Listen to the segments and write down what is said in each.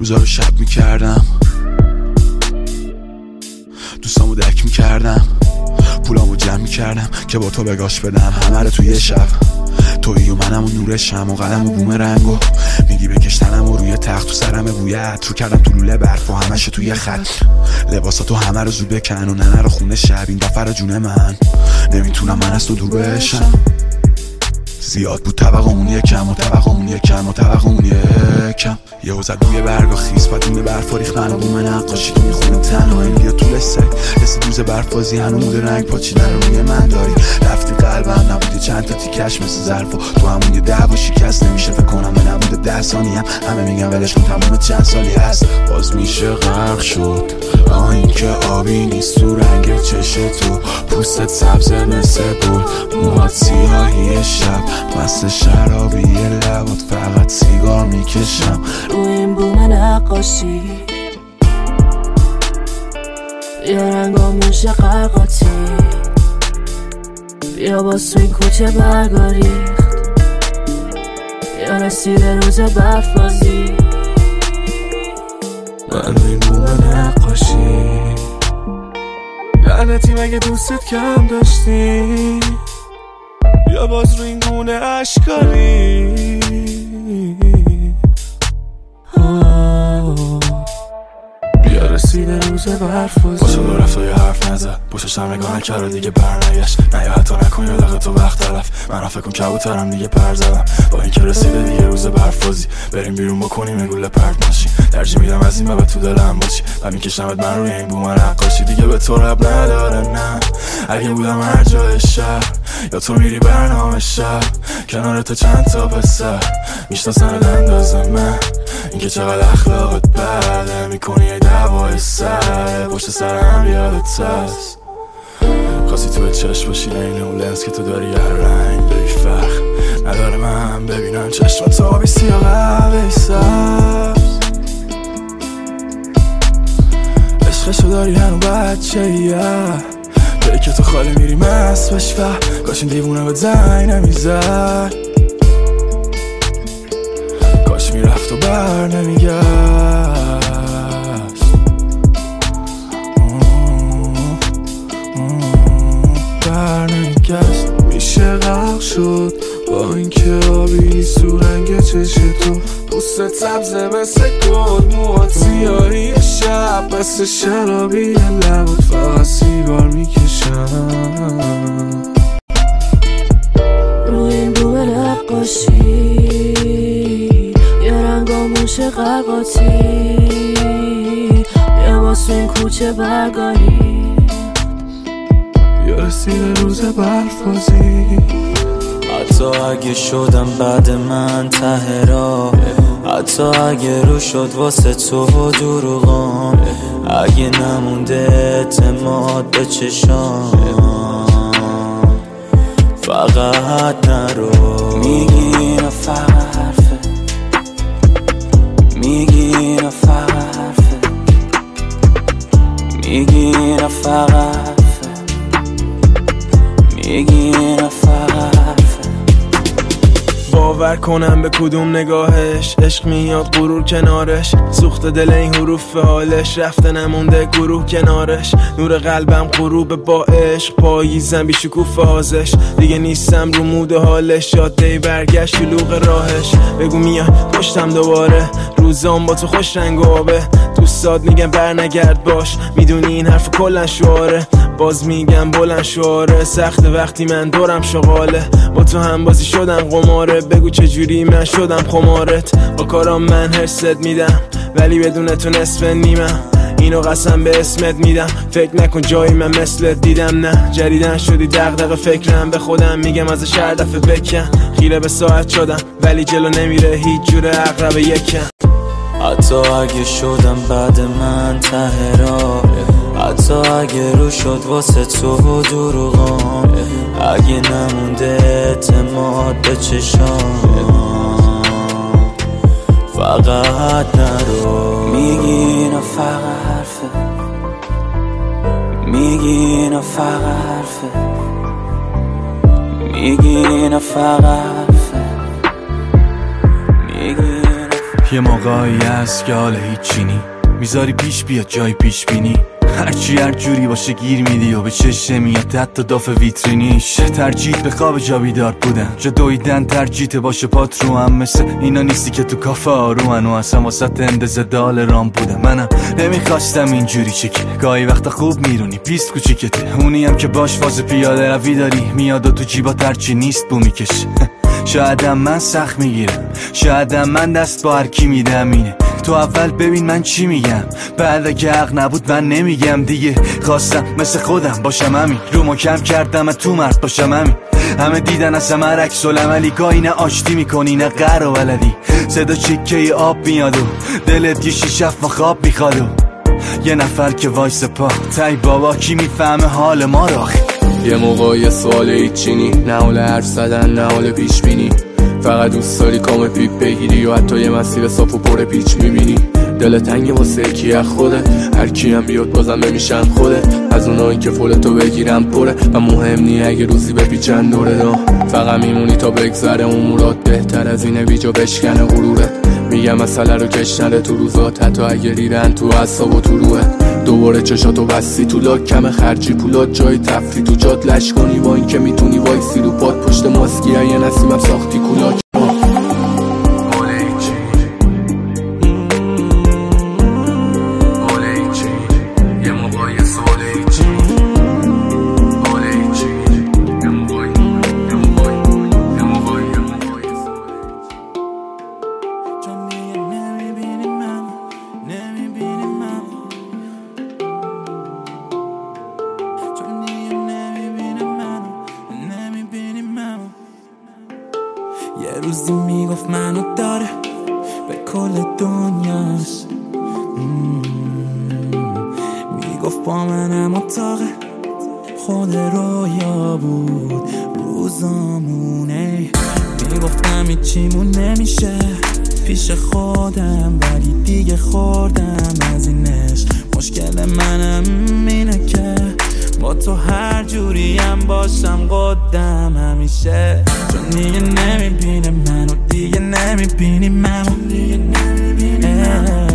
روزا رو شب می‌کردم. دوستامو دک می‌کردم. پولامو جمع می‌کردم که با تو بگاش بدم. همه رو توی شب. توی و منم و نور شم و قلم و بوم رنگو میگی بکشتنم و روی تخت تو سرم بوی رو کردم تو لوله برف و همش توی خط. لباساتو همه رو زود بکن و ننه رو خونه شب. این دفعه جون من. نمی‌تونم من از تو دور بشم. زیاد بود طبقمون یکم و طبقمون یکم و طبقمون یکم. یه وزد روی برگا خیز دونه برف ریختن و بوم نقاشی تو می‌خونه. تنهایی بیا تو لسه حس دوز برفازی هنو رنگ پاچیدن رو روی من داری. رفتی قلبم نبودی چند تا تیکش مثل ظرف تو همون یه دعوا شکست نمیشه فکر به نبوده ده ثانی هم همه میگن ولش کن تمام چند سالی هست. باز میشه غرق شد. آه این که آبی نیست تو رنگ چش تو. پوستت سبز مثل گل. موهات سیاهی شب. مست شرابی لبات. فقط سیگار می‌کشم. رو این بوم نقاشی. یا رنگاموش قرقاتی بیا با این کوچه برگاریخت یا رسیده روز برف بوم نقاشی لعنتی مگه دوستت کم داشتی؟ یا باز رو این گونه اشکاری رسیده روز برف باشا دو رفت و یه حرف نزد. پشتش هم نگاه نکرد دیگه برنگشت نه یا حتی نکن یا دقیقه تو وقت طرف من فکر کن کبوترم دیگه پر زدم. با اینکه رسیده دیگه روز برفازی بریم بیرون بکنیم گوله پرت ماشین ترجیح میدم از این به تو دلم باشی. و میکشمت من روی این بوم نقاشی. دیگه به تو رب نداره نه. اگه بودم هر جای شهر. یا تو میری برنامه شب؟ کنار تو چند تا پسر؟ می‌شناسن اندازه من. اینکه چقدر اخلاقت بده. می‌کنی یه دعوای سر. پشت سرم یادت هست. خواستی تو چشم باشی این اون لنز که تو داری هر رنگ داری فخر. نداره من ببینم چشم تو آبی سیاه قهوه سبز عشقشو داری هنو بچه یه که تو خالی میری مست بش و کاش این دیوونه به زنگ نمی‌زد کاش می‌رفت و بر نمیگشت. بر نمیگشت. میشه غرق شد با اینکه آبی سو رنگ چش تو. دوست سبزه مثل گل موات سیاهی شب مثل شرابی لبات فقط سیگار می‌کشم روی این بوم نقاشی یه رنگاموش قرقاتی یه واسه این کوچه برگاری. یا رسید روز برفازی. حتی اگه شدم بعد من تهرا حتی اگه رو شد واسه تو دروغان اگه نمونده اعتماد به چشام. فقط نرو. میگی فقط. حرفه میگی فقط. حرفه میگی فقط. حرفه میگی فقط باور کنم به کدوم نگاهش. عشق میاد غرور کنارش. سوخت دل این حروف حالش. رفته نمونده گروه کنارش. نور قلبم غروب با عشق. پاییزم بی شکوف حازش دیگه نیستم رو مود حالش. دی برگشت شلوغ راهش. بگو میاد پشتم دوباره. روزام با تو خوش رنگ آبه دوستاد میگن برنگرد باش. می‌دونی این حرف کلن شعاره. باز میگم بلند شعاره. سخت وقتی من دورم شغاله. با تو هم بازی شدم قماره. بگو چجوری من شدم خمارت. با کارام من هرست میدم. ولی بدون تو نصف نیمم اینو قسم به اسمت میدم. فکر نکن جایی من مثل دیدم نه. جریدن شدی دغدغه فکرم. به خودم میگم از شهر دفعه بکن. خیره به ساعت شدم. ولی جلو نمیره. هیچ جور اقرب یکم. حتی اگه شدم بعد من تهرا حتی اگه رو شد واسه تو دروغان اگه نمونده اعتماد به چشام. فقط نرو. میگی فقط حرفه میگی فقط حرفه میگی فقط حرفه میگی یه موقعی هست که حال هیچی نی. می‌ذاری پیش بیاد جای پیش بینی. هرچی هر جوری باشه گیر میدی و به چشه میاد. حتی داف ویترینیش ترجیت به خواب جا بیدار بودن. جا دویدن ترجیت باشه پات رو هم مثل اینا نیستی که تو کافه آرومن و اصلا واسه اندز دال رام بودم منم نمی‌خواستم اینجوری چکی گاهی وقت خوب میرونی. پیست کوچیکته. اونی هم که باش فاز پیاده روی داری. میاد و تو جیبا ترچی نیست بو می‌کشه. شایدم من سخت می‌گیرم. شایدم من دست با هر کی میدم اینه. تو اول ببین من چی میگم. بعد اگه حق نبود من نمیگم دیگه. خواستم مثل خودم باشم همین. رو کم کردم تو مرد باشم همین. همه دیدن از همه عکس العملی. گاهی نه آشتی می‌کنی نه قر و ولدی. صدا چکه آب میاد و دلت یه شیشف و خواب می‌خواد و یه نفر که وایس پا. تای بابا کی می‌فهمه حال ما رو یه موقع سوال ایچینی نه حال حرف زدن نه حال پیش بینی. فقط دوست داری کام پیپ بگیری و حتی یه مسیر صاف و پر پیچ می‌بینی. دل تنگ واسه کی از خوده. هر کی هم بیاد بازم نمیشن خوده. از اونایی که تو بگیرم پره. و مهم نی اگه روزی بپیچن دوره. دا فقط میمونی تا بگذره. امورات بهتر از اینه بیجا بشکنه غرورت میگم مسئله رو کش نده تو روزات. حتی اگه ریدن تو اصاب و تو روحت دوباره چشاتو بستی تو لاک کم خرجی پولات جای تفری تو جات. لش کنی با اینکه می‌تونی وایسی رو پاد پشت ماسکی یه نسیمم ساختی کولاک. دنیاست. می‌گفت با منم اتاق خود رویا بود. روزامونه. می‌گفت همی چیمون نمیشه. پیش خودم ولی دیگه خوردم از اینش مشکل منم اینه که با تو هر جوریم باشم قدم همیشه. چون دیگه نمی‌بینه منو Diyanemi benim mamam Diyanemi benim mamam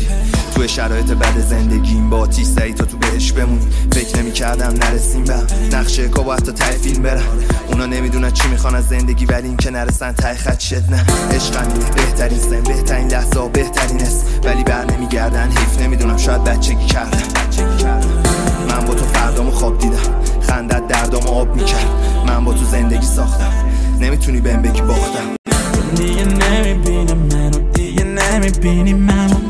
بودی توی شرایط بد زندگیم با تی سعی تا تو بهش بمونی فکر نمی کردم نرسیم به نقشه کا باید تای فیلم برم. اونا نمی‌دونن چی می‌خوان از زندگی ولی این که نرسن تای خط شد نه. عشقم بهترین زن بهترین لحظه بهترین است ولی بر نمیگردن حیف نمی‌دونم شاید بچگی کردم. من با تو فردامو خواب دیدم. خندت دردامو آب می‌کرد. من با تو زندگی ساختم. نمی‌تونی بهم بگی باختم. دیگه نمی‌بینی منو دیگه نمی‌بینی منو.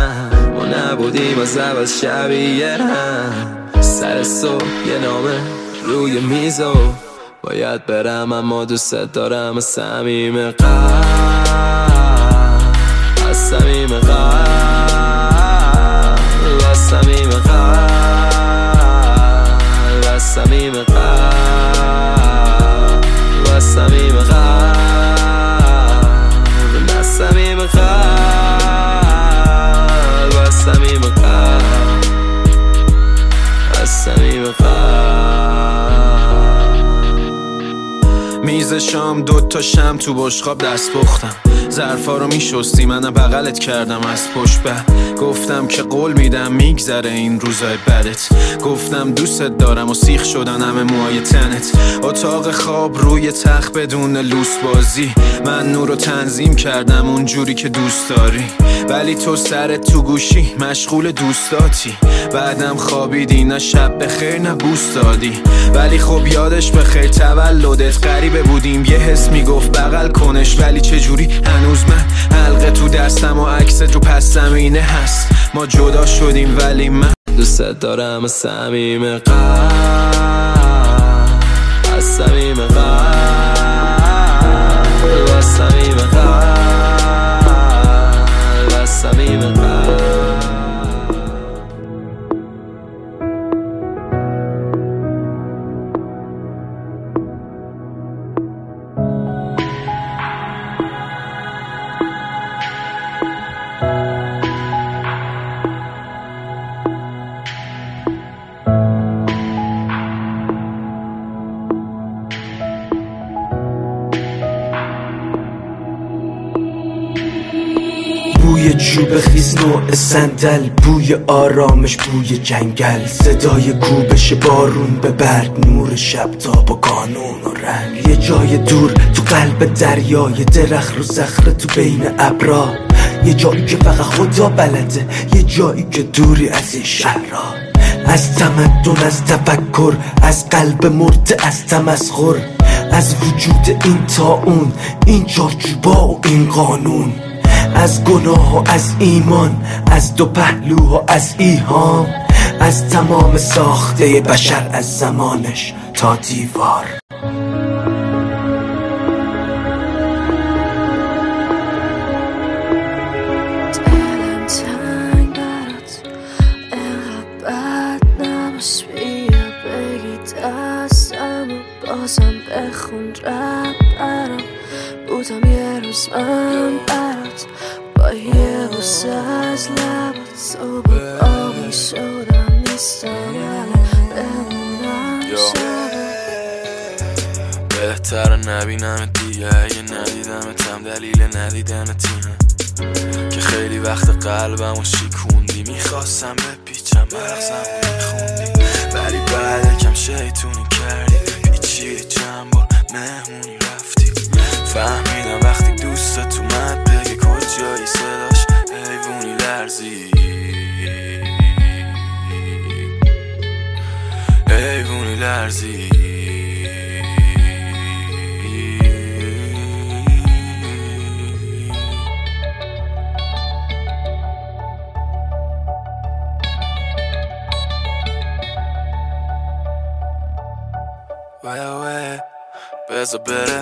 نبودیم از اول شبیه هم. سر صبح یه نامه روی میزو باید برم اما دوست دارم از سمیم قلب. از سمیم قلب. صمیم قلب. و صمیم قلب شام دوتا شم تو بشقاب دست پختم. ظرفا رو میشستی منم بغلت کردم از پشت به. گفتم که قول میدم میگذره این روزای بدت. گفتم دوستت دارم و سیخ شدن همه موهای تنت. اتاق خواب روی تخت بدون لوس بازی. من نور رو تنظیم کردم اونجوری که دوست داری. ولی تو سرت تو گوشی مشغول دوستاتی. بعدم خوابیدی نه شب به خیر نه بوست دادی. ولی خب یادش به خیر تولدت غریبه بودیم. یه حس می‌گفت بغل کنش ولی چجوری هنوز من حلقه تو دستم و عکس رو پس زمینه هست. ما جدا شدیم ولی من دوست دارم از صمیم قلب. از صمیم قلب. صندل بوی آرامش بوی جنگل. صدای کوبش بارون به برگ نور شب تا با کانون و رنگ. یه جای دور تو قلب دریای درخت رو زخره تو بین ابرا. یه جایی که فقط خدا بلده یه جایی که دوری از این شهرها. از تمدن از تفکر از قلب مرده از تمسخر از وجود این تا اون این چارچوبا و این قانون. از گناه و از ایمان از دو پهلو و از ایهام از تمام ساخته بشر از زمانش تا دیوار. نبینم دیگه اگه ندیدم تم دلیل ندیدن تینه که خیلی وقت قلبم و شیکوندی می‌خواستم بپیچم مغزم میخوندی. ولی بعد کم شیطونی کردی. پیچیدی چند بار مهمونی رفتی. فهمیدم وقتی دوستت اومد بگه کجایی صداش؟ حیوونی لرزی. حیوونی لرزی. بزا بره.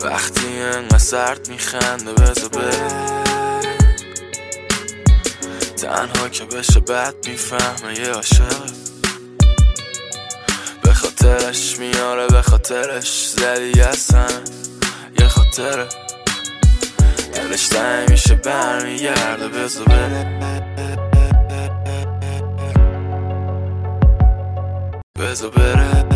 وقتی انقدر سرد میخنده بزا بره. تنها که بشه بد می‌فهمه یه عاشق. به خاطرش میاره به خاطرش زدی اصلا یه خاطره. دلش میشه برمیگرده بزا بره. بزا بره.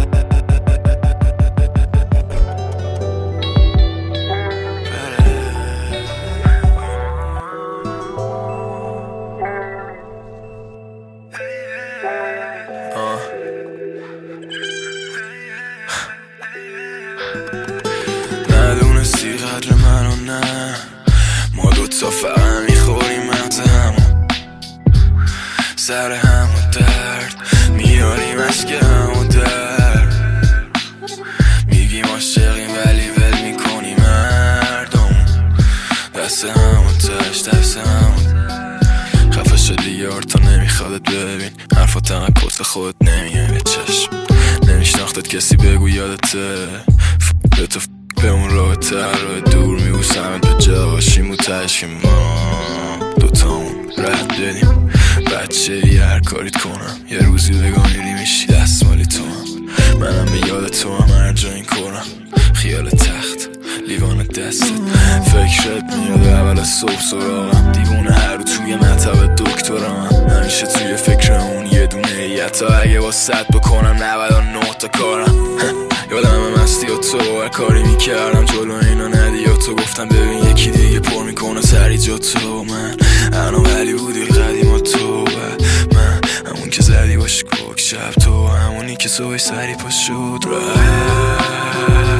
سر همون درد. میاریم که همون درد. میگیم عاشقیم ولی ول می‌کنیم مردم. دست همون تش دست همون خفه شدی یار تا نمیخوادت ببین. حرفات انقدر کس خودت نمیه به چشم. نمیشناختت کسی بگو یادته به تو به اون راه راه دور میبوسمت. به جا باشیم و که ما دوتامون رد بدیم. بچه ای هر کاریت کنم. یه روزی بگاه میری میشی دستمالی تو هم. منم به یاد تو هم هر جا کنم خیال تخت لیوان دستت فکرت میاد اول صبح سراغم. دیوونه هر توی مطب دکترم. همیشه توی فکر اون یه دونه حتی اگه با صد بکنم 99 تا کارم. یادم مستی و تو هر کاری می‌کردم. جلو اینا ندی و تو. گفتم ببین یکی دیگه پر می‌کنه سری جا تو. من انا ولی بودی قدیم و تو. من همون که زدی باش کوک شب تو. همونی که صبح سری پا شد. سری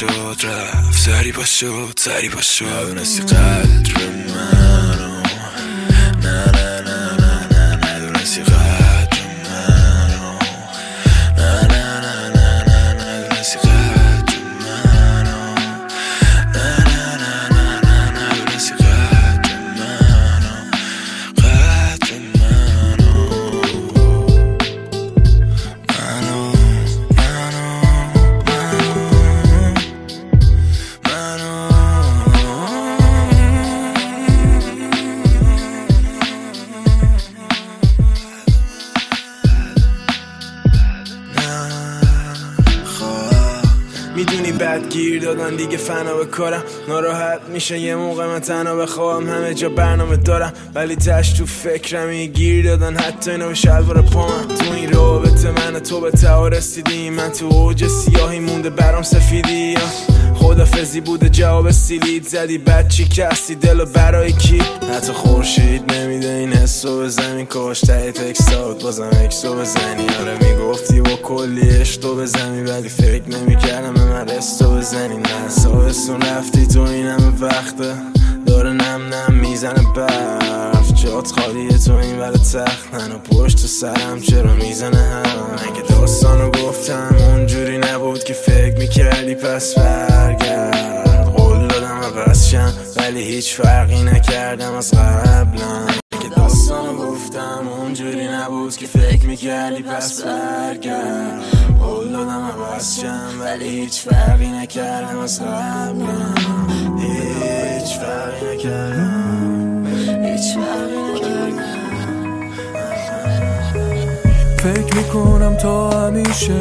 شد رفت. سری پا شد سری پا شد. قدر منو. نه. دیگه فنا به کارم. ناراحت میشه یه موقع من تنها بخوام همه جا برنامه دارم. ولی تش تو فکرم گیر دادن. حتی اینو به شلوار پامم تو این رابطه من تو به تها رسیدیم. من تو اوج سیاهی مونده برام سفیدی. خدافزی بوده جواب سیلید زدی. بعد چی کسی دل برای کی؟ حتی خورشید نمیده این حسو زمین کاش ته تکستات بازم اکسو بزنی. آره می‌گفتی کلی اشتو بزنی ولی فکر نمی‌کردم به من رستو بزنی. نه سابستون رفتی تو این همه وقته. داره نم نم می‌زنه برف. جات خالیه تو این ور تخت. من و پشت سرم چرا می‌زنه هم؟ من که داستانو گفتم اونجوری نبود که فکر می‌کردی پس برگرد. قول دادم عوض شم ولی هیچ فرقی نکردم از قبلا که داستانو گفتم اونجوری نبود که فکر می‌کردی پس برگرد. قول دادم عوض شم ولی هیچ فرقی نکردم از قبلا هیچ فرقی نکردم. هیچ فرقی نکردم. فکر می‌کنم تا همیشه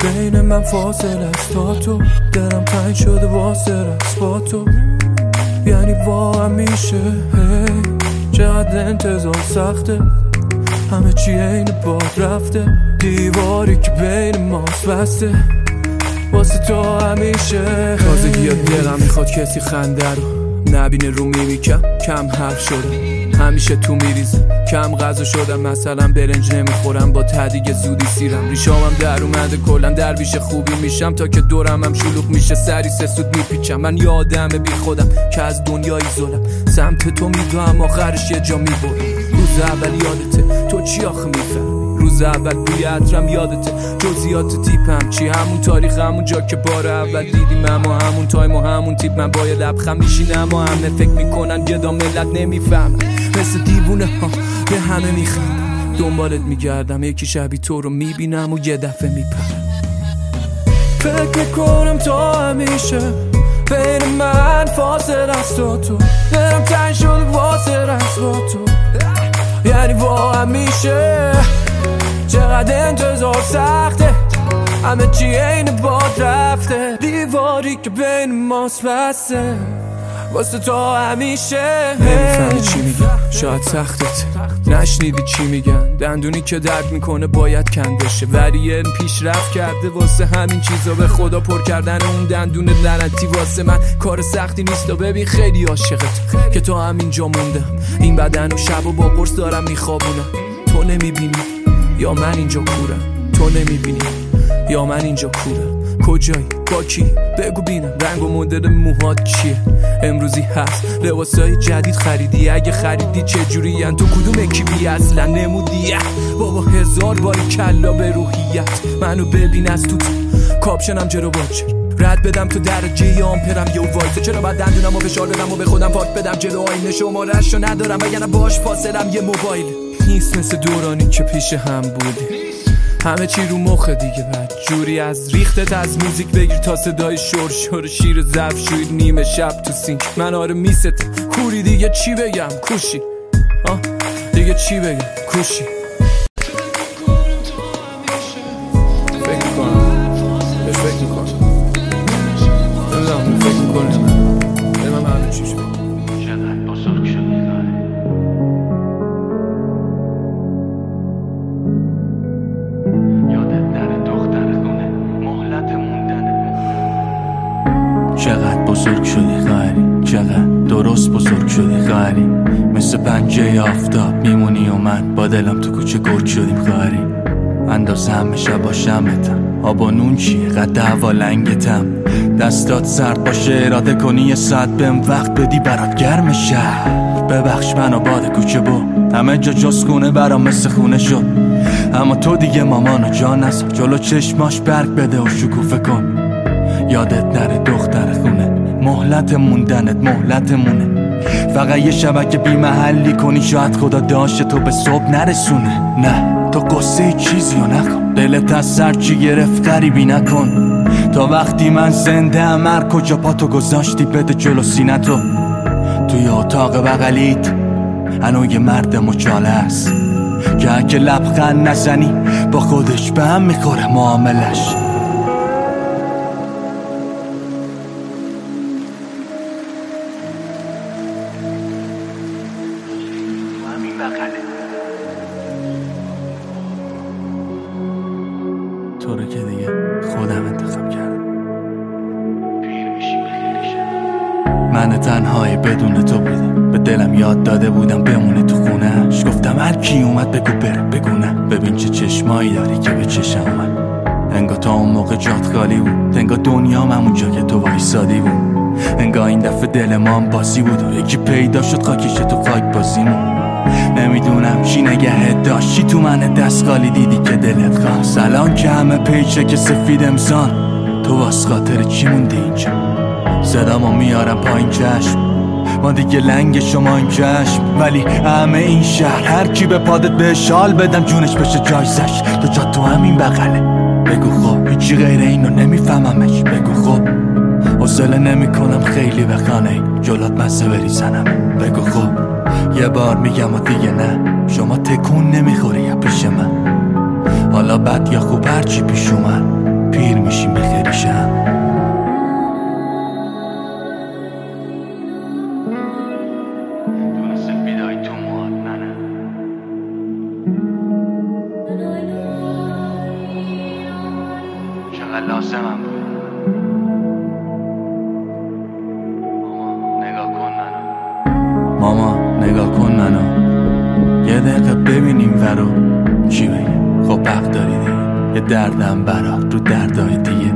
بین من فاصله است. تا تو دلم تنگ شده واسه رست با تو. یعنی وا همیشه هی چقدر انتظار سخته. همه چی عین باد رفته. دیواری که بین ماست بسته. واسه تو همیشه. تازگی یاد دلم می‌خواد کسی خنده رو نبینه رو میمیکم کم حرف شدم همیشه تو میریزم. کم غذا شدم مثلا برنج نمی‌خورم. با تدیگ زودی سیرم. ریشامم در اومده کلا درویش خوبی میشم. تا که دورم هم شلوغ میشه سری سه سود میپیچم. من یادم بی خودم که از دنیای زلم سمت تو میدوام آخرش یه جا می‌برم. روز اول یادته تو چی آخه میفهم روز اول بوی عطرم یادته. جزئیات تیپم. چی همون تاریخ همون جا که بار اول دیدیم. اما همون تایم و همون تیپ من باید لبخم میشینم. و همه فکر می‌کنن گدا ملت نمی‌فهمن. مثل دیوونه ها به همه میخندم دنبالت میگردم. یکی شبی تو رو می‌بینم و یه دفعه میپرم. فکر می‌کنم تا همیشه بین من فاصله است و تو. دلم تنگ شده واسه رست با تو. یعنی با همیشه چقدر انتظار سخته؟ همه چی عین باد رفته. دیواری که بین ماست بسته. واسه تو همیشه. نمی‌فهمی چی میگم شاید سختت. نشنیدی چی میگن. دندونی که درد می‌کنه باید کند بشه. ولی پیشرفت کرده واسه همین چیزا. به خدا پر کردن اون دندون لعنتی واسه من کار سختی نیست. و ببین خیلی عاشقت که تو همینجا موندم این بدن و شب و با قرص دارم میخوابونم. تو نمی‌بینی. یا من اینجا کورم؟ تو نمی‌بینی؟ یا من اینجا کورم؟ کجایی؟ با کی؟ بگو بینم. رنگ و مدل موهات چیه؟ امروزی هست. لباسای جدید خریدی. اگه خریدی چه جوری تو کدوم اکیبی اصلا؟ نمودی. اه، بابا هزار باری کلا به روحیت. منو ببین از تو تو. کاپشنم جلو باچر رد بدم تو درجه آمپرم. یه وایسه. چرا بعد دندونم و فشار بدم و به خودم پاک بدم؟ جلو آینه شمارش رو ندارم. وگرنه باش فاصلم یه موبایل. نیست مثل دورانی که پیش هم بودی. همه چی رو مخه دیگه بعد جوری از ریختت از موزیک بگیر تا صدای شور شور شیر زف شوید نیمه شب تو سینک. من آره میست. کوری دیگه چی بگم؟ کوشی. آه دیگه چی بگم؟ کوشی. بزرگ شدی خواهری چقدر درست بزرگ شدی خواهری مثل پنجه آفتاب میمونی و من با دلم تو کوچه گرد شدیم خواهری اندازه همه شب با شمتم. آب و نون چیه؟ قد دعوا لنگتم. دستات سرد باشه اراده کنی یه ساعت بهم وقت بدی برات گرم شهر. ببخش منو باد کوچه با همه جا جز خونه برام مثل خونه شد. اما تو دیگه مامانو جا نزار جلو چشماش برگ بده و شکوفه کن. یادت نره دختر خونه. مهلت موندنت مهلت مونه فقط یه شبکه بی محلی کنی شاید خدا داشته تو به صبح نرسونه. نه تو قصه چیزی رو نکن. دلت از سر چی گرفت غریبی نکن. تا وقتی من زنده هم هر کجا پاتو گذاشتی بده جلو سینتو توی اتاق بغلیت هنو یه مرد مچاله است. که اگه لبخند نزنی با خودش به هم می‌خوره معاملش. رو که دیگه خودم انتخاب کردم. من تنهایی بدون تو بودم. به دلم یاد داده بودم بمونه تو خونهش گفتم هر کی اومد بگو بره بگو نه. ببین چه چشمایی داری که به چشم اومد انگا تا اون موقع جات خالی بود. انگا دنیا همونجا که تو وایسادی بود. انگا این دفعه دل ما هم بازی بود و یکی پیدا شد خاکیش تو خاک بازیمون نمی‌دونم چی نگه داشت. چی تو من دست خالی دیدی که دلت خواست؟ الان که همه پیچه که سفید امزان تو واس خاطر چی موندی اینجا؟ صدامو میارم پایین چشم. ما دیگه لنگ شما این چشم. ولی همه این شهر هر کی به پادت به شال بدم جونش بشه جایزش تو جا تو همین بغله. بگو خب هیچی غیر اینو نمیفهممش. بگو خب. حوصله نمی‌کنم خیلی به خانه جلات مزه بریزنم. بگو خب. یه بار میگم و دیگه نه. شما تکون نمی‌خوری یا پیش من. حالا بد یا خوب هرچی پیش اومد پیر میشیم بخیریشم چقدر لازمم بود؟ دقیقه ببینیم ورو چی بگم خب حق داری دیگه. یه دردم برات رو دردای دیگه.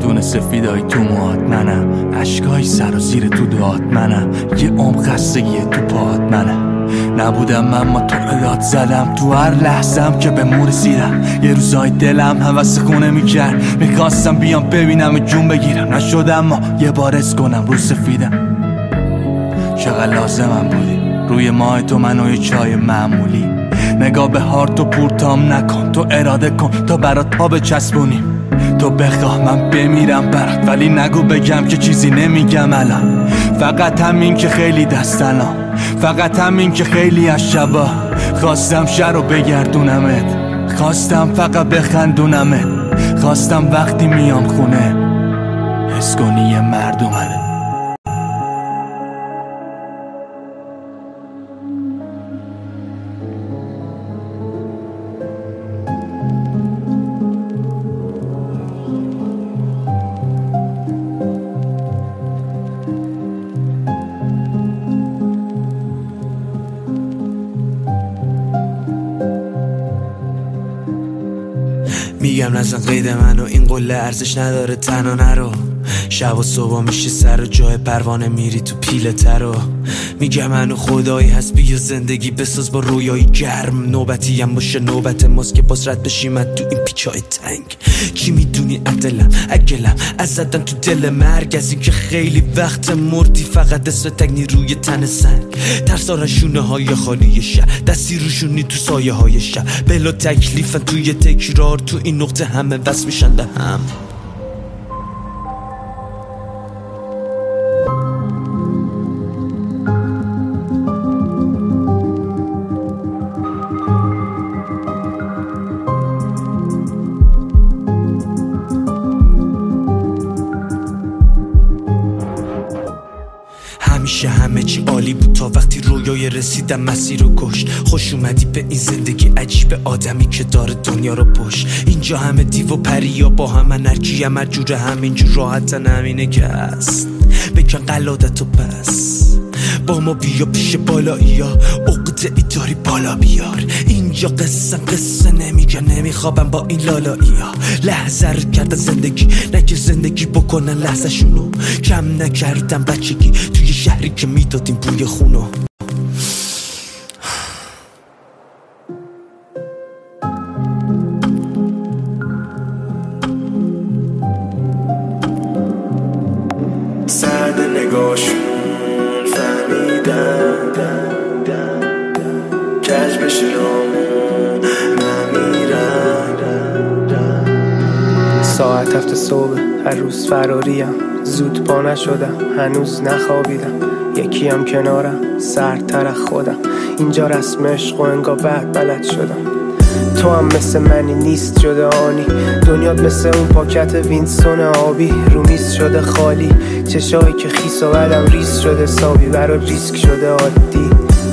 دونه سفیدای تو موهات منم اشکای سر و زیر تو دعات منم یه عمق خستگی تو پاهات منم نبودم من ما تو یاد زدم. تو هر لحظم که به مور رسیدم. یه روزای دلم حوث خونه می‌کرد. می‌خواستم بیام ببینم جون بگیرم. نشدم ما یه بار کنم رو سفیدم. چقدر لازمم بودی. روی ماه تو منو یه چای معمولی. نگاه به هارت و پورتام نکن تو اراده کن تا برات پا بچسبونیم تو بخواه من بمیرم برات ولی نگو بگم که چیزی نمیگم الان. فقط همین که خیلی دستنام فقط همین که خیلی از شبا. خواستم شر رو بگردونمت. خواستم فقط بخندونمت. خواستم وقتی میام خونه حس کنی میگم نزن قید منو. این قله ارزش نداره تنها نرو. شب و صبح میشه سر و جای پروانه میری تو پیله ترو. میگم منو خدایی هست بیا زندگی بساز با رویایی گرم. نوبتی هم باشه نوبت ماست که باز رد بشیم. تو این پیچای تنگ. کی می‌دونی عدلم؟ اگلم از زدن تو دل مرگ از اینکه خیلی وقت مردی فقط اسم تگنی روی تن سنگ. ترسارن شونه های خالی شهر. دستی روشونی تو سایه های شهر. بلا تکلیفن توی تکرار تو این نقطه همه وصل میشن هم. همیشه همه چی عالی بود تا وقتی رویای رسیدم مسیر رو کشت. خوش اومدی به این زندگی عجیب آدمی که داره دنیا رو پشت. اینجا همه دیو و پریا با هم کی هم هر جوره همینجور راحتن همینه که هست. بکن قلادتو پس. با ما بیا پیش بالایی ها. عقده ای داری بالا بیار. اینجا قصه قصه نمیگه نمیخوابم با این لالایی ها. لحظه رو کردن زندگی نکه زندگی بکنن لحظه شونو کم نکردم بچگی توی شهری که می‌دادیم بوی خونو. روز فراریم. زود پا نشدم هنوز نخوابیدم. یکی هم کنارم سردتر از خودم. اینجا رسم عشق و انگا بعد بلد شدم. تو هم مثل منی نیست جدا آنی. دنیات مثل اون پاکت وینسون آبی. رو میز شده خالی. چشایی که خیس و بعدم ریس شده سابی برا ریسک شده عادی.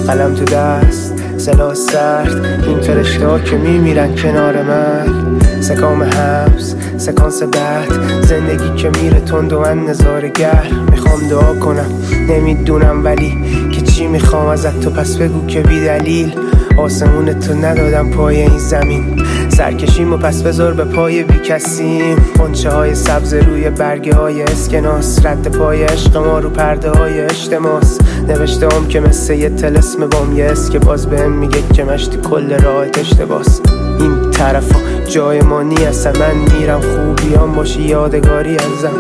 قلم تو دست سلاح سرد. این فرشته ها که میمیرن کنار من. سکام حبس سکانس بعد. زندگی که میره تند و من نظارگر می‌خوام دعا کنم نمی‌دونم ولی که چی می‌خوام ازت تو پس بگو که بی دلیل. آسمون تو ندادم پای این زمین. سرکشیم و پس بذار به پای بی کسیم. پنچه های سبز روی برگه های اسکناس. رد پای عشق ما رو پرده های اجتماس. نوشته هم که مثل یه تلسم بام. یه که باز بهم میگه که مشتی کل راهت اشتباس. این طرفا. جای ما نی اصلا من میرم. خوبیان باشی. یادگاری ازم.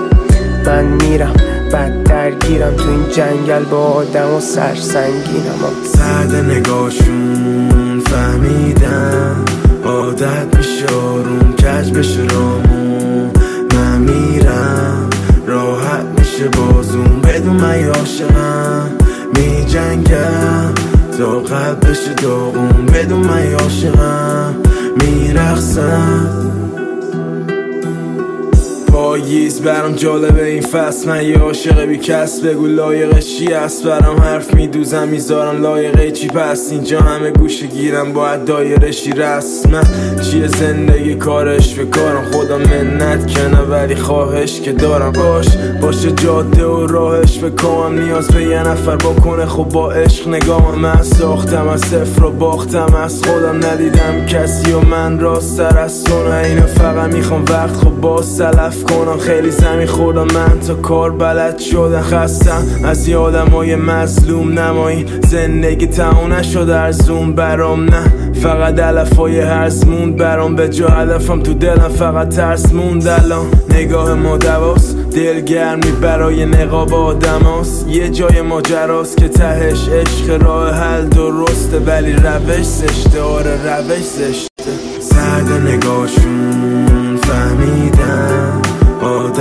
من میرم. بعد درگیرم. تو این جنگل با آدم و سرسنگینم. سرد نگاهشون فهمیدم. عادت میشه آروم. کج بشه رامون. من میرم. راحت میشه بازون. بدون من عاشقم می جنگم تا قلب بشه داغون. بدون من عاشقم میرخصم پاییز برام جالبه این فصل. من یه عاشق بی کس بگو لایقش چی است برام حرف میدوزم می‌ذارم لایقه چی پس. اینجا همه گوشه گیرم باید دایرشی رسمه چیه زندگی کارش؟ به کارم خدا منت کنه ولی خواهش که دارم. باش باشه جاده و راهش. به کام نیاز به یه نفر بکنه. خب با عشق نگاه من ساختم از صفر و باختم از خودم. ندیدم کسی و من راست سر از اینو فقط می‌خوام وقت خب با سلف کنم خیلی زمین خوردم من تا کار بلد شدم خستم. از یه آدمای مظلوم نمایی. زندگی تموم نشده ارزون برام نه. فقط علفای هرز موند برام. به جا هدفم تو دلم فقط ترس موند الان. نگاه ما دواست دلگرمی برای نقاب آدم هست. یه جای ماجراست که تهش عشق راه حل درسته ولی روش زشته آره روش زشته سرد نگاهشون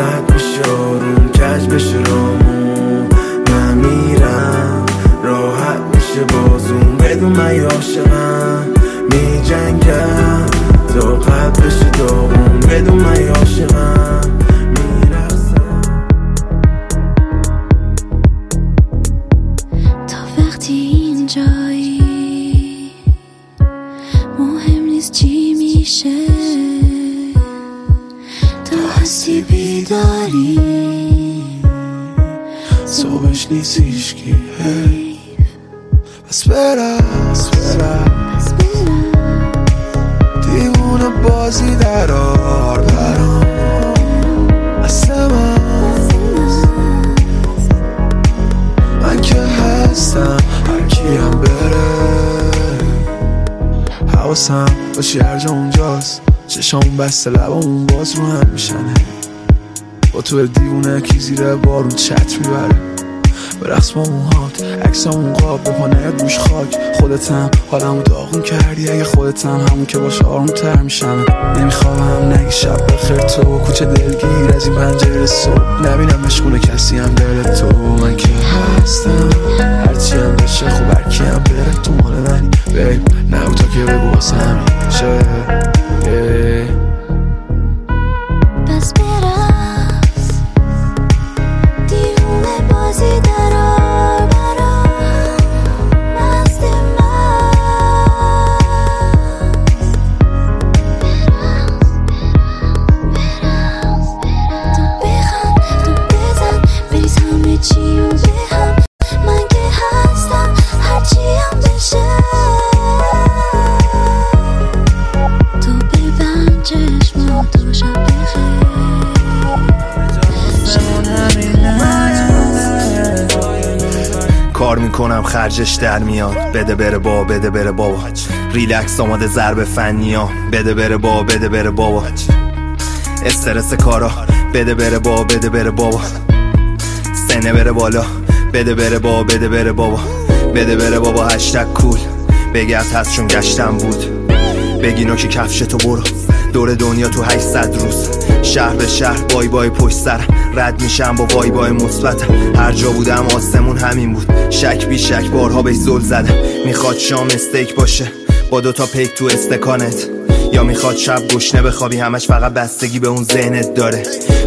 عادت میشه آروم کج بشه رامون من میرم راحت میشه بازون. بدون من عاشقم می جنگم تا قلب بشه داغون. بدون من عاشقم. بسته لبامون باز رو هم میشنه. با تو دیوونه کی زیر بارون چت می‌بره. به رقص با موهات عکسامون قاب به پانه گوش خاک. خودتم حالمو داغون کردی اگه خودتم همون که باشه آروم تر میشم نمی‌خوام نگی شب بخیر تو کوچه دلگیر از این پنجره صبح. نبینم مشغول کسی هم دل تو. من که هستم. میاد. بده بره با بده بره بابا. ریلکس آماده ضرب فنی ها. بده بره با بده بره بابا. استرس کارا. بده بره با بده بره بابا. سنه بره بالا. بده بره با بده بره بابا. بده بره بابا هشتگ کول. بگرد هست چون گشتم بود. بگی نوک کفش تو برو. دور دنیا تو 800 روز. شهر به شهر بای بای پشت سر. رد میشم با بای بای مثبت. هر جا بودم آسمون همین بود. شک بی شک بارها بهش زل زده می‌خواد شام استیک باشه. با دوتا پیک تو استکانت. یا می‌خواد شب گشنه بخوابی. همش فقط بستگی به اون ذهنت داره.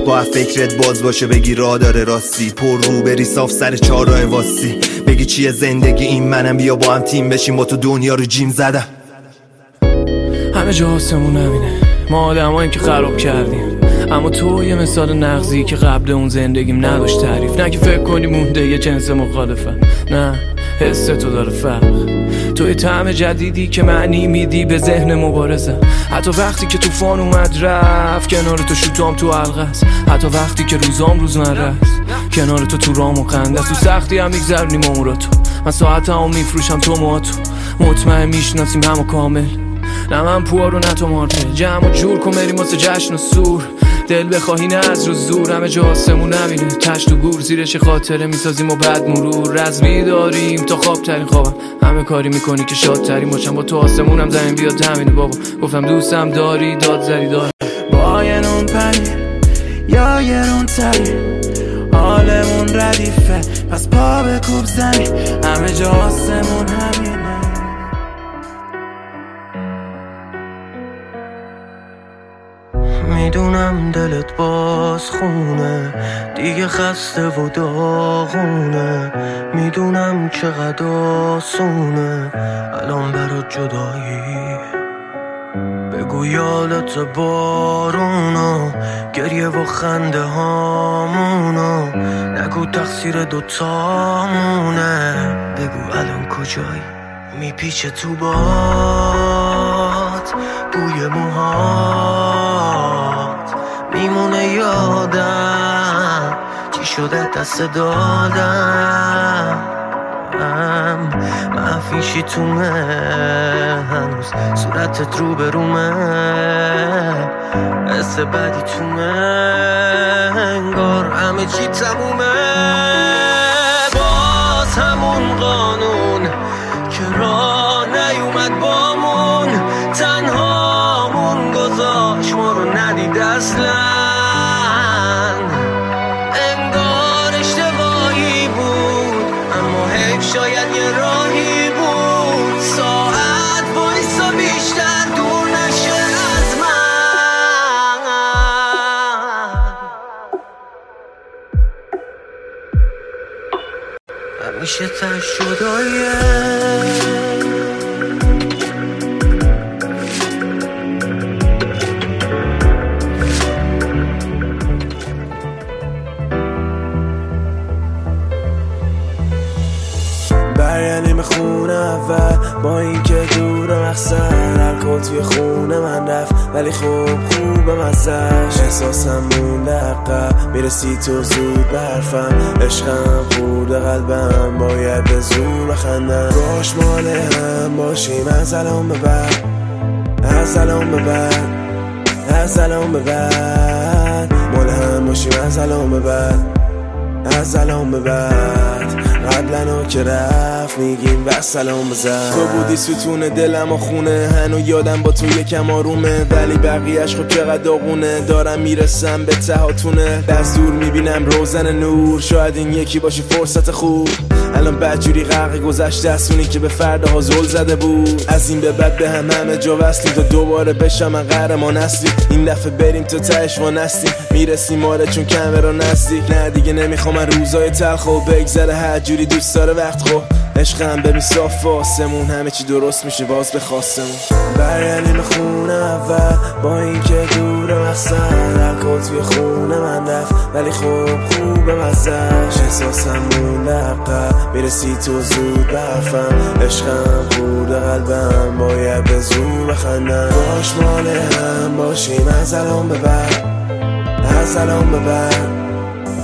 با فکرت باز باشه بگی را داره راستی. پر رو بری صاف سر چهارراه واسی بگی چیه زندگی این منم؟ بیا با هم تیم بشیم. با تو دنیا رو جیم زدم. همه جا آسمون همینه. ما آدمایی که خراب کردیم. اما تو یه مثال نقضی که قبل اون زندگیم نداشت تعریف. نه که فکر کنی مونده یه جنس مخالفه. نه حس تو داره فرق. تو یه طعم جدیدی که معنی میدی به ذهن مبارزه. حتی وقتی که طوفان اومد رفت کنار تو شوتام تو است. حتی وقتی که روزام روز رست کنار تو تو رام و. تو سختی هم میگذرونیم امورا تو. من ساعت هم میفروشم تو ما تو. مطمئن می‌شناسیم همو کامل. نه من پوارو نه تو مارتل. جمع و جور کن بریم واسه جشن و سور. دل بخواهی نه از رو زور همه جا آسمون نمینه تشت و گور زیرش خاطره می‌سازیم و بعد مرور. رزمی داریم تا خواب ترین خوابم. همه کاری می‌کنی که شاد ترین باشم. با تو آسمونم زمین بیاد همینه بابا. گفتم دوستم داری داد زری دار. با یه نون پنیر یا یه رون حالمون ردیفه. پس پا به کوب زمین. همه جا آسمون همینه. می‌دونم دلت باز خونه. دیگه خسته و داغونه. می‌دونم چقدر آسونه. الان برات جدایی. بگو یادت بارونو. گریه و خنده هامونو. نگو تقصیر دوتامونه. بگو الان کجایی؟ میپیچه تو باد. بوی موهات. میمونه یادم. چی شده دست دادم؟ مفیشی تومه هنوز صورتت رو برومه حس بدی تومه انگار همه چی تمومه. باز همون قانون اصلا انگار اشتباهی بود اما حیف شاید یه راهی بود. ساعت وایسا بیشتر دور نشه از من. همیشه تش توی خونه من رفت ولی خوب خوب مزش احساسم مونده عقب می‌رسی تو زود برفم عشقم خورده قلبم باید به زور بخندم. باش مال هم باشیم از الان به بعد. از الان به بعد. از الان به بعد. مال هم باشیم از الان به بعد. از الان به بعد. قبلا که رفت میگیم و سلام بزن. تو بودی ستون دلم و خونه هنو یادم با تو یکم آرومه. ولی بقیهش خب چقدر داغونه. دارم می‌رسم به تهاتونه. دست دور می‌بینم روزن نور. شاید این یکی باشه فرصت خوب. الان بدجوری غرق گذشته دستونی که به فردا زل زده بود. از این به بعد به هم همه جا وصلیم تا دوباره بشم من قهرمان اصلی این دفعه بریم تا تهش وانستیم. می‌رسیم آره چون کمرا نزدیک. نه دیگه نمی‌خوام من روزای تلخ و بگذره. هر جوری دوست داره وقت خب عشقم ببین صاف آسمون همه چی درست میشه باز به خواستمون برگردیم خونه اول. با اینکه دور مقصد الکل توی خونه من رفت. ولی خوب خوب مزش احساسم مونده عقب می‌رسی تو زود برفم. عشقم خورده قلبم باید به زور بخندم. باش مال هم. باشیم. از الان به بعد. از الان به بعد.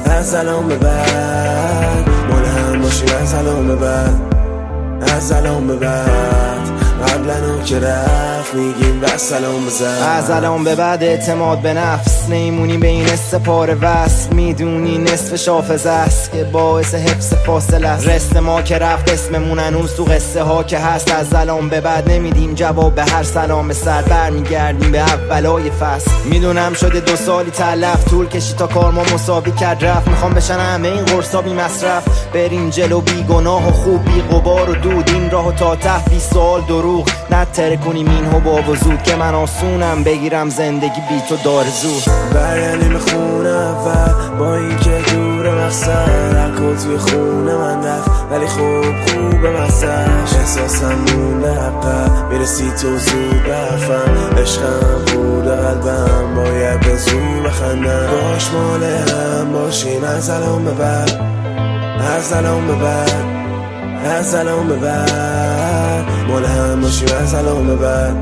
از الان به بعد. باشیم از الان به بعد از الان به بعد. قبلا که رفت میگیم و سلام بزن. از الان به بعد اعتماد به نفس نیمونی به این استپار وصل. می‌دونی نصف شافزه است که باعث حفظ فاصله است. رست ما که رفت اسممون هنوز تو قصه ها که هست. از الان به بعد نمیدیم جواب به هر سلام سر. برمیگردیم به اولای فصل. می‌دونم شده دو سالی تلف. طول کشی تا کار ما مساوی کرد. رفت. می‌خوام بشن همه این قرصا بی مصرف. بریم جلو بی گناه و خوب بی غبار و دود. این راه تا ته بی سال دروغ. نتره کنیم این حباب و زود که من آسونم. بگیرم زندگی بی تو دار زود برگردیم خونه اول با اینکه دور مقصد الکل توی خونه من رفت. ولی خوب خوب مزش احساسم مونده عقب می‌رسی تو زود برفم. عشقم بوده قلبم باید به زور بخندم. باش مال هم باشیم از الان به بعد. از الان به بعد. از الان به بعد. مال هم باشیم از الان به بعد.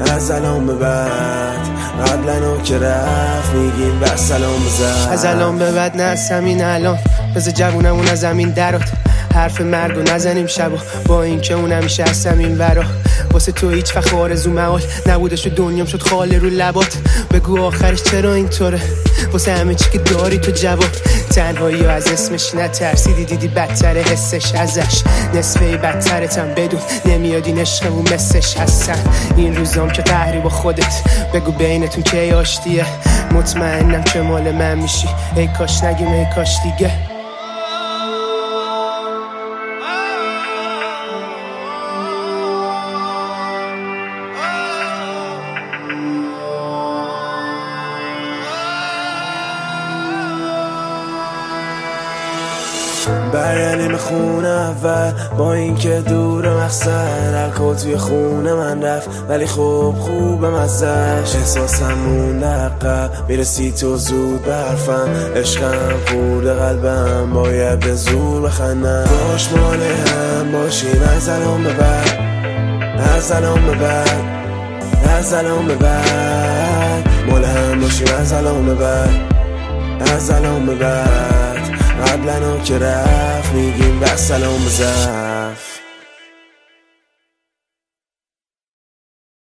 از الان به بعد. قبلا که رفت میگیم و سلام بزن از الان به بعد نه از همین الان. بذار جوونمون از زمین درات حرف مرگ و نزنیم شبا با اینکه اون همیشه از زمین برا واسه تو هیچ وقت آرزو محال نبودش و دنیام شد خاله رو لبات. بگو آخرش چرا اینطوره؟ واسه همه چی که داری تو جواب. تنهایی از اسمش نترسیدی دیدی بدتر حسش ازش. نصفه بدترتم بدون نمیاد این عشقمون مثلش هستن. این روزام که قهری با خودت. بگو بینتون کی آشتیه. مطمئنم که مال من میشی. ای کاش نگیم ای کاش دیگه. برگردیم خونه اول با اینکه دور مقصد الکل توی خونه من رفت. ولی خوب خوب مزش احساسم مونده عقب می‌رسی تو زود برفم عشقم خورده قلبم باید به زور بخندم. باش مال هم باشیم از الان به بعد. از الان به بعد. از الان به بعد. مال هم باشیم از الان به بعد. از الان به بعد. قبلا که رفت میگیم و سلام بزن.